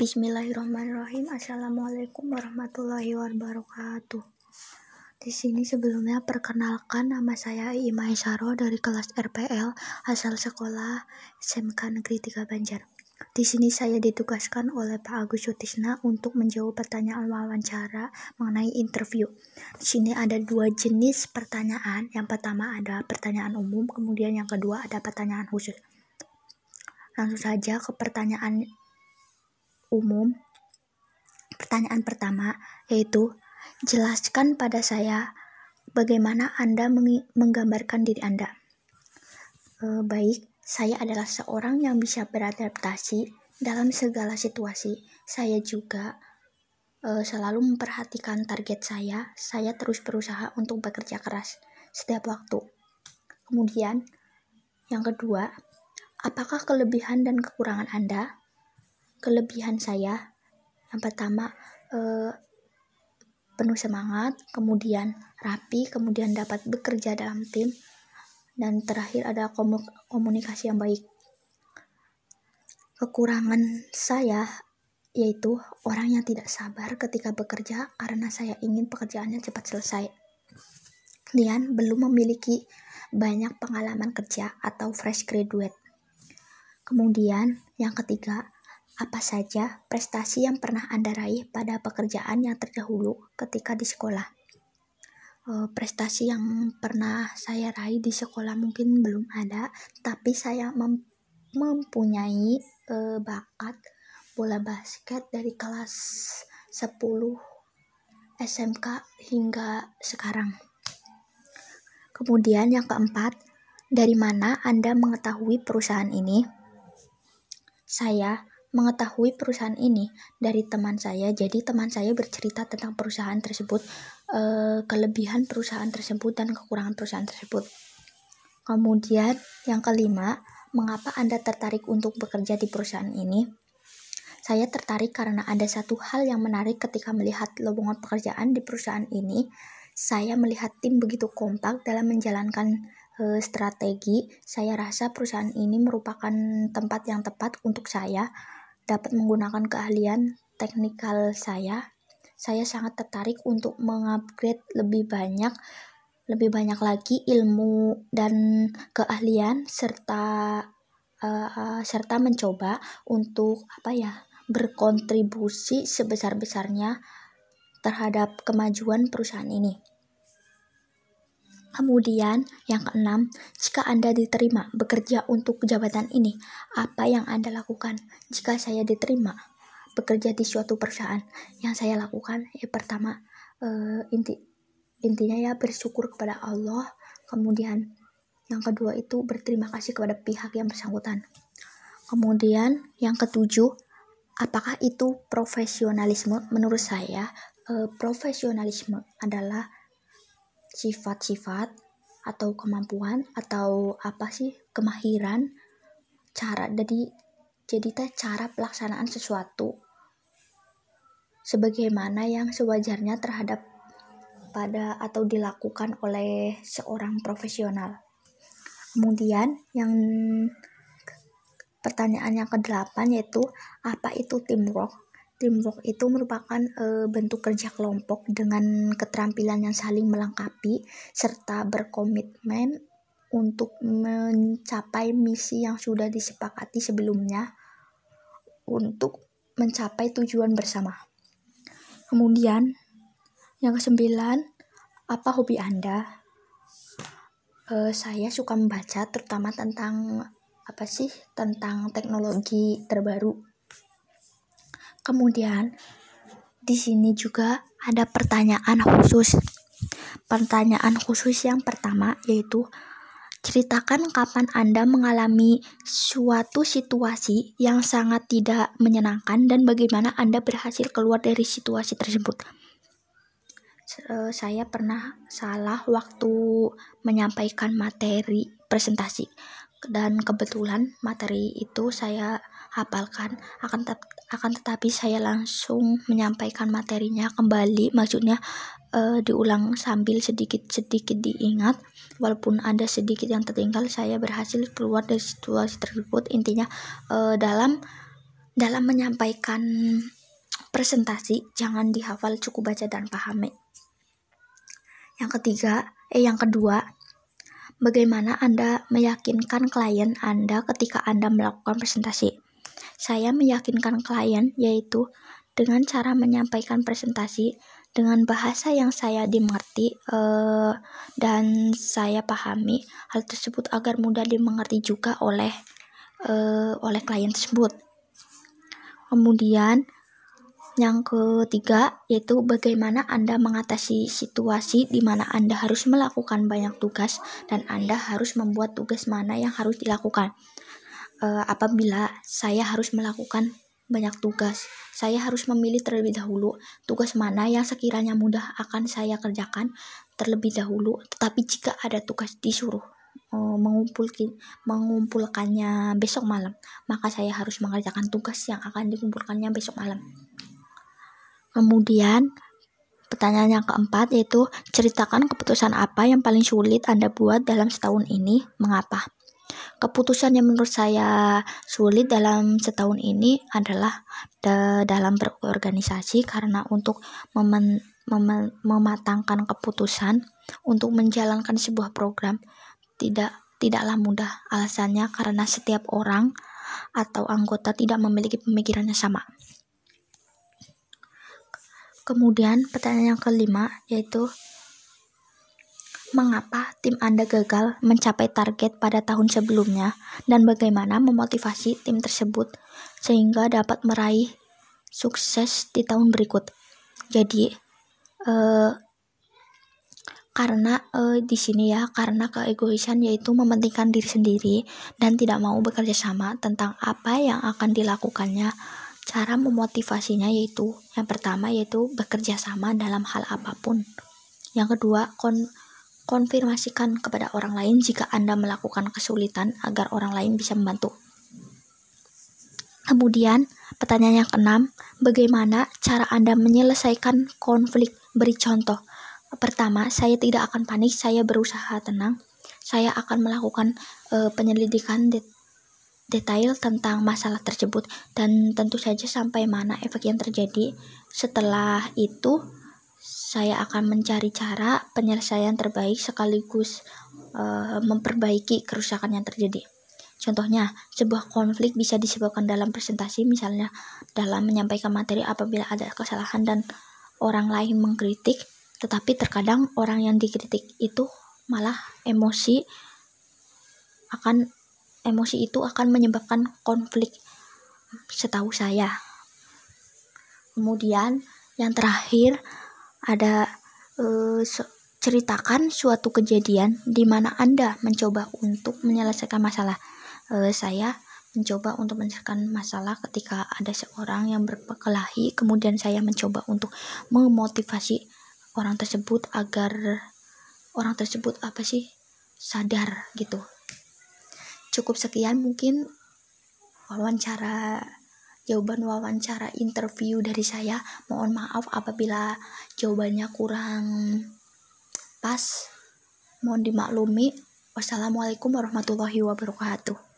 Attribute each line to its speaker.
Speaker 1: Bismillahirrahmanirrahim. Assalamualaikum warahmatullahi wabarakatuh. Di sini sebelumnya perkenalkan nama saya Ima Isaro dari kelas RPL asal sekolah SMK Negeri 3 Banjar. Di sini saya ditugaskan oleh Pak Agus Sutisna untuk menjawab pertanyaan wawancara mengenai interview. Di sini ada dua jenis pertanyaan. Yang pertama ada pertanyaan umum, kemudian yang kedua ada pertanyaan khusus. Langsung saja ke pertanyaan umum. Pertanyaan pertama yaitu jelaskan pada saya bagaimana Anda menggambarkan diri Anda. E, baik, saya adalah seorang yang bisa beradaptasi dalam segala situasi. Saya juga e, selalu memperhatikan target saya. Saya terus berusaha untuk bekerja keras setiap waktu. Kemudian, yang kedua, apakah kelebihan dan kekurangan Anda? Kelebihan saya. Yang pertama eh, penuh semangat kemudian rapi kemudian dapat bekerja dalam tim dan terakhir ada komunikasi yang baik. Kekurangan saya yaitu orang yang tidak sabar ketika bekerja karena saya ingin pekerjaannya cepat selesai. Kemudian belum memiliki banyak pengalaman kerja atau fresh graduate. Kemudian yang ketiga apa saja prestasi yang pernah Anda raih pada pekerjaan yang terdahulu ketika di sekolah? Uh, prestasi yang pernah saya raih di sekolah mungkin belum ada, tapi saya mem mempunyai uh, bakat bola basket dari kelas 10 SMK hingga sekarang. Kemudian yang keempat, dari mana Anda mengetahui perusahaan ini? Saya mengetahui perusahaan ini dari teman saya. Jadi teman saya bercerita tentang perusahaan tersebut, eh, kelebihan perusahaan tersebut dan kekurangan perusahaan tersebut. Kemudian yang kelima, mengapa Anda tertarik untuk bekerja di perusahaan ini? Saya tertarik karena ada satu hal yang menarik ketika melihat lowongan pekerjaan di perusahaan ini. Saya melihat tim begitu kompak dalam menjalankan e, strategi. Saya rasa perusahaan ini merupakan tempat yang tepat untuk saya dapat menggunakan keahlian teknikal saya, saya sangat tertarik untuk mengupgrade lebih banyak lebih banyak lagi ilmu dan keahlian serta uh, serta mencoba untuk apa ya berkontribusi sebesar-besarnya terhadap kemajuan perusahaan ini. Kemudian, yang keenam, jika Anda diterima bekerja untuk jabatan ini, apa yang Anda lakukan? Jika saya diterima bekerja di suatu perusahaan, yang saya lakukan, ya pertama, uh, inti intinya ya bersyukur kepada Allah, kemudian yang kedua itu berterima kasih kepada pihak yang bersangkutan. Kemudian yang ketujuh, apakah itu profesionalisme? Menurut saya, uh, profesionalisme adalah sifat-sifat atau kemampuan atau apa sih kemahiran cara jadi jadi teh cara pelaksanaan sesuatu sebagaimana yang sewajarnya terhadap pada atau dilakukan oleh seorang profesional. Kemudian yang pertanyaan yang kedelapan yaitu apa itu teamwork? Teamwork itu merupakan e, bentuk kerja kelompok dengan keterampilan yang saling melengkapi serta berkomitmen untuk mencapai misi yang sudah disepakati sebelumnya untuk mencapai tujuan bersama. Kemudian, yang kesembilan, apa hobi Anda? E, saya suka membaca terutama tentang apa sih? Tentang teknologi terbaru Kemudian di sini juga ada pertanyaan khusus. Pertanyaan khusus yang pertama yaitu ceritakan kapan Anda mengalami suatu situasi yang sangat tidak menyenangkan dan bagaimana Anda berhasil keluar dari situasi tersebut. Eh, saya pernah salah waktu menyampaikan materi presentasi dan kebetulan materi itu saya hafalkan. Akan tet akan tetapi saya langsung menyampaikan materinya kembali. Maksudnya uh, diulang sambil sedikit-sedikit diingat. Walaupun ada sedikit yang tertinggal saya berhasil keluar dari situasi tersebut. Intinya uh, dalam dalam menyampaikan presentasi jangan dihafal cukup baca dan pahami. Yang ketiga eh yang kedua bagaimana Anda meyakinkan klien Anda ketika Anda melakukan presentasi saya meyakinkan klien yaitu dengan cara menyampaikan presentasi dengan bahasa yang saya dimengerti uh, dan saya pahami hal tersebut agar mudah dimengerti juga oleh uh, oleh klien tersebut. Kemudian yang ketiga yaitu bagaimana Anda mengatasi situasi di mana Anda harus melakukan banyak tugas dan Anda harus membuat tugas mana yang harus dilakukan. Uh, apabila saya harus melakukan banyak tugas. Saya harus memilih terlebih dahulu tugas mana yang sekiranya mudah akan saya kerjakan terlebih dahulu. Tetapi jika ada tugas disuruh uh, mengumpulkan mengumpulkannya besok malam, maka saya harus mengerjakan tugas yang akan dikumpulkannya besok malam. Kemudian Pertanyaan yang keempat yaitu ceritakan keputusan apa yang paling sulit Anda buat dalam setahun ini, mengapa? Keputusan yang menurut saya sulit dalam setahun ini adalah da dalam berorganisasi karena untuk memen mem mematangkan keputusan untuk menjalankan sebuah program tidak tidaklah mudah alasannya karena setiap orang atau anggota tidak memiliki pemikiran yang sama. Kemudian pertanyaan yang kelima yaitu mengapa tim Anda gagal mencapai target pada tahun sebelumnya dan bagaimana memotivasi tim tersebut sehingga dapat meraih sukses di tahun berikut. Jadi eh, karena eh, di sini ya karena keegoisan yaitu mementingkan diri sendiri dan tidak mau bekerja sama tentang apa yang akan dilakukannya. Cara memotivasinya yaitu yang pertama yaitu bekerja sama dalam hal apa pun. Yang kedua, kon Konfirmasikan kepada orang lain jika Anda melakukan kesulitan agar orang lain bisa membantu. Kemudian, pertanyaan yang keenam, bagaimana cara Anda menyelesaikan konflik? Beri contoh. Pertama, saya tidak akan panik, saya berusaha tenang. Saya akan melakukan uh, penyelidikan det detail tentang masalah tersebut dan tentu saja sampai mana efek yang terjadi. Setelah itu, saya akan mencari cara penyelesaian terbaik sekaligus uh, memperbaiki kerusakan yang terjadi. Contohnya, sebuah konflik bisa disebabkan dalam presentasi, misalnya dalam menyampaikan materi apabila ada kesalahan dan orang lain mengkritik, tetapi terkadang orang yang dikritik itu malah emosi akan emosi itu akan menyebabkan konflik setahu saya. Kemudian yang terakhir ada uh, ceritakan suatu kejadian di mana Anda mencoba untuk menyelesaikan masalah. Uh, saya mencoba untuk menyelesaikan masalah ketika ada seorang yang berkelahi, kemudian saya mencoba untuk memotivasi orang tersebut agar orang tersebut apa sih sadar gitu. Cukup sekian mungkin wawancara jawaban wawancara interview dari saya. Mohon maaf apabila jawabannya kurang pas. Mohon dimaklumi. Wassalamualaikum warahmatullahi wabarakatuh.